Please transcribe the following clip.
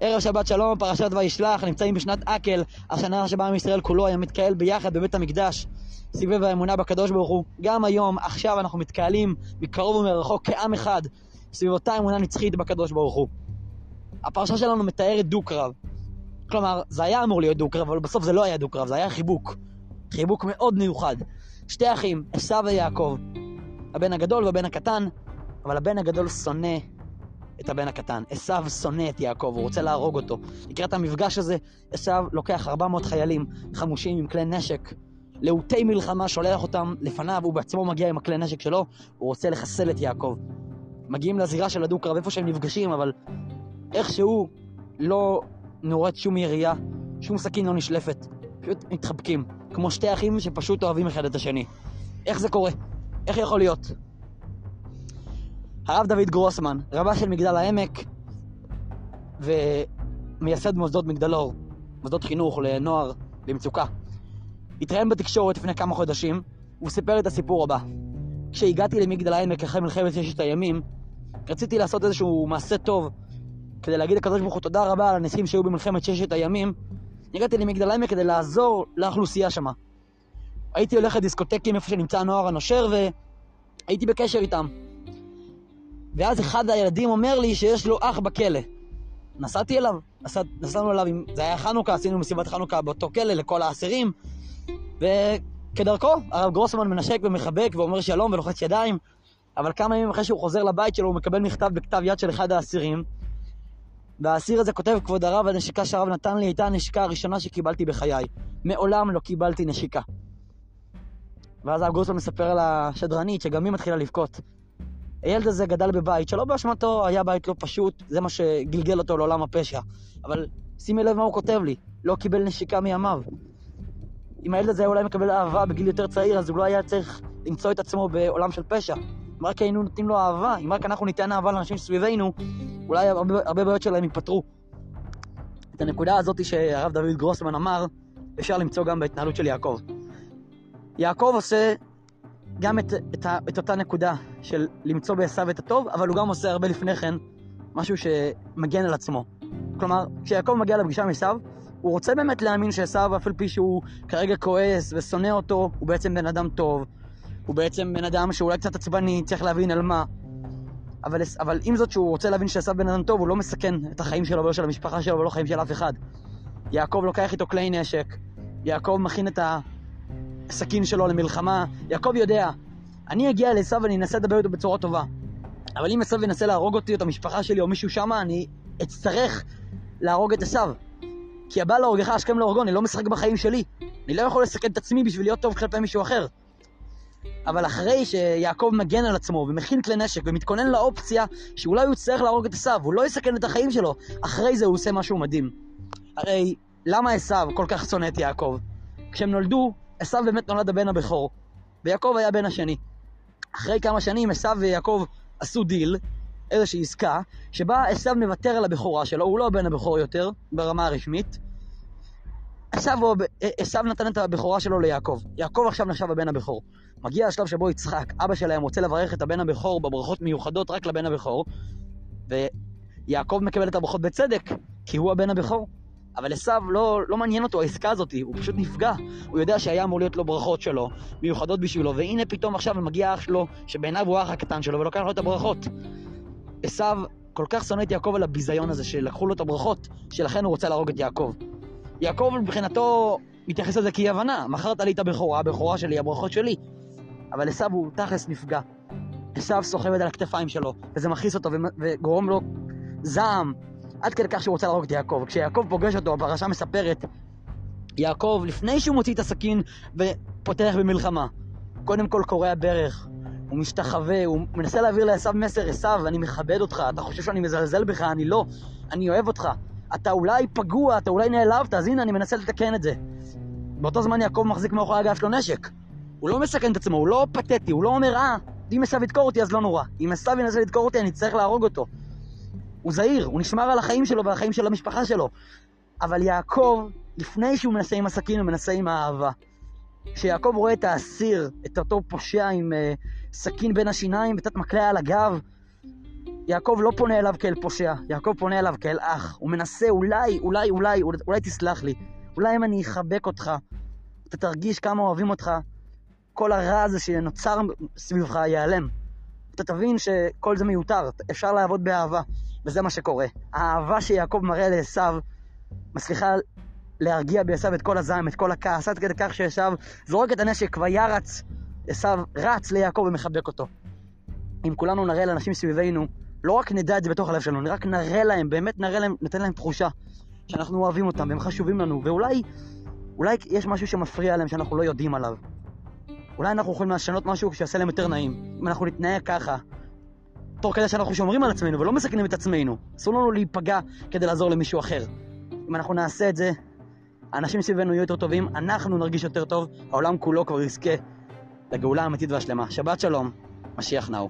ערב שבת שלום, פרשת וישלח, נמצאים בשנת אקל, השנה שבה עם ישראל כולו היה מתקהל ביחד בבית המקדש, סביב האמונה בקדוש ברוך הוא. גם היום, עכשיו אנחנו מתקהלים מקרוב ומרחוק כעם אחד, סביב אותה אמונה נצחית בקדוש ברוך הוא. הפרשה שלנו מתארת דו-קרב. כלומר, זה היה אמור להיות דו-קרב, אבל בסוף זה לא היה דו-קרב, זה היה חיבוק. חיבוק מאוד מיוחד. שתי אחים, עשו ויעקב, הבן הגדול והבן הקטן, אבל הבן הגדול שונא את הבן הקטן. עשו שונא את יעקב, הוא רוצה להרוג אותו. לקראת המפגש הזה, עשו לוקח 400 חיילים חמושים עם כלי נשק, להוטי מלחמה, שולח אותם לפניו, הוא בעצמו מגיע עם הכלי נשק שלו, הוא רוצה לחסל את יעקב. מגיעים לזירה של הדו-קרב, איפה שהם נפגשים, אבל איכשהו לא נורית שום ירייה, שום סכין לא נשלפת. פשוט מתחבקים, כמו שתי אחים שפשוט אוהבים אחד את השני. איך זה קורה? איך יכול להיות? הרב דוד גרוסמן, רבה של מגדל העמק ומייסד מוסדות מגדלור, מוסדות חינוך לנוער במצוקה. התראיין בתקשורת לפני כמה חודשים, והוא סיפר את הסיפור הבא. כשהגעתי למגדל העמק אחרי מלחמת ששת הימים, רציתי לעשות איזשהו מעשה טוב כדי להגיד לקדוש ברוך הוא תודה רבה על הנשיאים שהיו במלחמת ששת הימים. הגעתי למגדל העמק כדי לעזור לאוכלוסייה שמה. הייתי הולך לדיסקוטקים איפה שנמצא הנוער הנושר והייתי בקשר איתם. ואז אחד הילדים אומר לי שיש לו אח בכלא. נסעתי אליו, נסע, נסענו אליו, זה היה חנוכה, עשינו מסיבת חנוכה באותו כלא לכל האסירים, וכדרכו, הרב גרוסמן מנשק ומחבק ואומר שלום ולוחץ ידיים, אבל כמה ימים אחרי שהוא חוזר לבית שלו הוא מקבל מכתב בכתב יד של אחד האסירים, והאסיר הזה כותב, כבוד הרב, הנשיקה שהרב נתן לי הייתה הנשיקה הראשונה שקיבלתי בחיי. מעולם לא קיבלתי נשיקה. ואז הרב גרוסמן מספר על השדרנית, שגם היא מתחילה לבכות. הילד הזה גדל בבית שלא באשמתו, היה בית לא פשוט, זה מה שגלגל אותו לעולם הפשע. אבל שימי לב מה הוא כותב לי, לא קיבל נשיקה מימיו. אם הילד הזה היה אולי מקבל אהבה בגיל יותר צעיר, אז הוא לא היה צריך למצוא את עצמו בעולם של פשע. אם רק היינו נותנים לו אהבה, אם רק אנחנו ניתן אהבה לאנשים סביבנו, אולי הרבה, הרבה בעיות שלהם ייפתרו. את הנקודה הזאת שהרב דוד גרוסמן אמר, אפשר למצוא גם בהתנהלות של יעקב. יעקב עושה גם את, את, את אותה נקודה של למצוא בעשו את הטוב, אבל הוא גם עושה הרבה לפני כן משהו שמגן על עצמו. כלומר, כשיעקב מגיע לפגישה עם עשו, הוא רוצה באמת להאמין שעשו, אף על פי שהוא כרגע כועס ושונא אותו, הוא בעצם בן אדם טוב. הוא בעצם בן אדם שאולי קצת עצבני, צריך להבין על מה. אבל, אבל עם זאת שהוא רוצה להבין שעשו בן אדם טוב, הוא לא מסכן את החיים שלו ולא של המשפחה שלו ולא חיים של אף אחד. יעקב לוקח איתו כלי נשק, יעקב מכין את הסכין שלו למלחמה, יעקב יודע, אני אגיע לעשו ואני אנסה לדבר איתו בצורה טובה. אבל אם עשו ינסה להרוג אותי או את המשפחה שלי או מישהו שמה, אני אצטרך להרוג את עשו. כי הבא להורגך השכם להורגו, אני לא משחק בחיים שלי. אני לא יכול לסכן את עצמי בשביל להיות טוב כלפי מישהו אחר. אבל אחרי שיעקב מגן על עצמו ומכין כלי נשק ומתכונן לאופציה שאולי הוא יצטרך להרוג את עשו, הוא לא יסכן את החיים שלו, אחרי זה הוא עושה משהו מדהים. הרי למה עשו כל כך שונא את יעקב? כשהם נולדו, עשו באמת נולד הבן הבכור, ויעקב היה בן השני. אחרי כמה שנים עשו ויעקב עשו דיל, איזושהי עסקה, שבה עשו מוותר על הבכורה שלו, הוא לא הבן הבכור יותר, ברמה הרשמית. עשו נתן את הבכורה שלו ליעקב. יעקב עכשיו נחשב הבן הבכור. מגיע השלב שבו יצחק, אבא שלהם, רוצה לברך את הבן הבכור בברכות מיוחדות רק לבן הבכור, ויעקב מקבל את הברכות בצדק, כי הוא הבן הבכור. אבל עשו לא, לא מעניין אותו העסקה הזאת, הוא פשוט נפגע. הוא יודע שהיה אמור להיות לו ברכות שלו, מיוחדות בשבילו, והנה פתאום עכשיו מגיע אח שלו, שבעיניו הוא האח הקטן שלו, ולוקח לו את הברכות. עשו כל כך שונא את יעקב על הביזיון הזה, שלקחו לו את הברכות, שלכן הוא רוצה להרוג את יעקב. יעקב מבחינתו מתייחס לזה כאי הבנה, מכרת לי את הבכורה, הבכורה שלי, הברכות שלי. אבל עשו הוא תכלס נפגע. עשו סוחבת על הכתפיים שלו, וזה מכעיס אותו וגורם לו זעם, עד כדי כך שהוא רוצה להרוג את יעקב. כשיעקב פוגש אותו, הפרשה מספרת, יעקב, לפני שהוא מוציא את הסכין ופותח במלחמה, קודם כל קורע ברך, הוא משתחווה, הוא מנסה להעביר לעשו מסר, עשו, אני מכבד אותך, אתה חושב שאני מזלזל בך, אני לא, אני אוהב אותך. אתה אולי פגוע, אתה אולי נעלבת, אז הנה, אני מנסה לתקן את זה. באותו זמן יעקב מחזיק מאחורי הגב שלו נשק. הוא לא מסכן את עצמו, הוא לא פתטי, הוא לא אומר, אה, אם עשו ידקור אותי אז לא נורא. אם עשו ינסה לדקור אותי אני צריך להרוג אותו. הוא זהיר, הוא נשמר על החיים שלו והחיים של המשפחה שלו. אבל יעקב, לפני שהוא מנסה עם הסכין, הוא מנסה עם האהבה. כשיעקב רואה את האסיר, את אותו פושע עם uh, סכין בין השיניים ותת מקלע על הגב, יעקב לא פונה אליו כאל פושע, יעקב פונה אליו כאל אח. הוא מנסה, אולי, אולי, אולי, אולי תסלח לי. אולי אם אני אחבק אותך, אתה תרגיש כמה אוהבים אותך, כל הרע הזה שנוצר סביבך ייעלם. אתה תבין שכל זה מיותר, אפשר לעבוד באהבה, וזה מה שקורה. האהבה שיעקב מראה לעשו מצליחה להרגיע בעשו את כל הזעם, את כל הכעס, עד כדי כך שעשו זורק את הנשק וירץ, עשו רץ ליעקב ומחבק אותו. אם כולנו נראה לאנשים סביבנו, לא רק נדע את זה בתוך הלב שלנו, רק נראה להם, באמת נראה להם, ניתן להם תחושה שאנחנו אוהבים אותם והם חשובים לנו, ואולי אולי יש משהו שמפריע להם שאנחנו לא יודעים עליו. אולי אנחנו יכולים לשנות משהו שיעשה להם יותר נעים. אם אנחנו נתנהג ככה, תוך כדי שאנחנו שומרים על עצמנו ולא מסכנים את עצמנו, אסור לנו להיפגע כדי לעזור למישהו אחר. אם אנחנו נעשה את זה, האנשים סביבנו יהיו יותר טובים, אנחנו נרגיש יותר טוב, העולם כולו כבר יזכה לגאולה האמיתית והשלמה. שבת שלום, משיח נאו.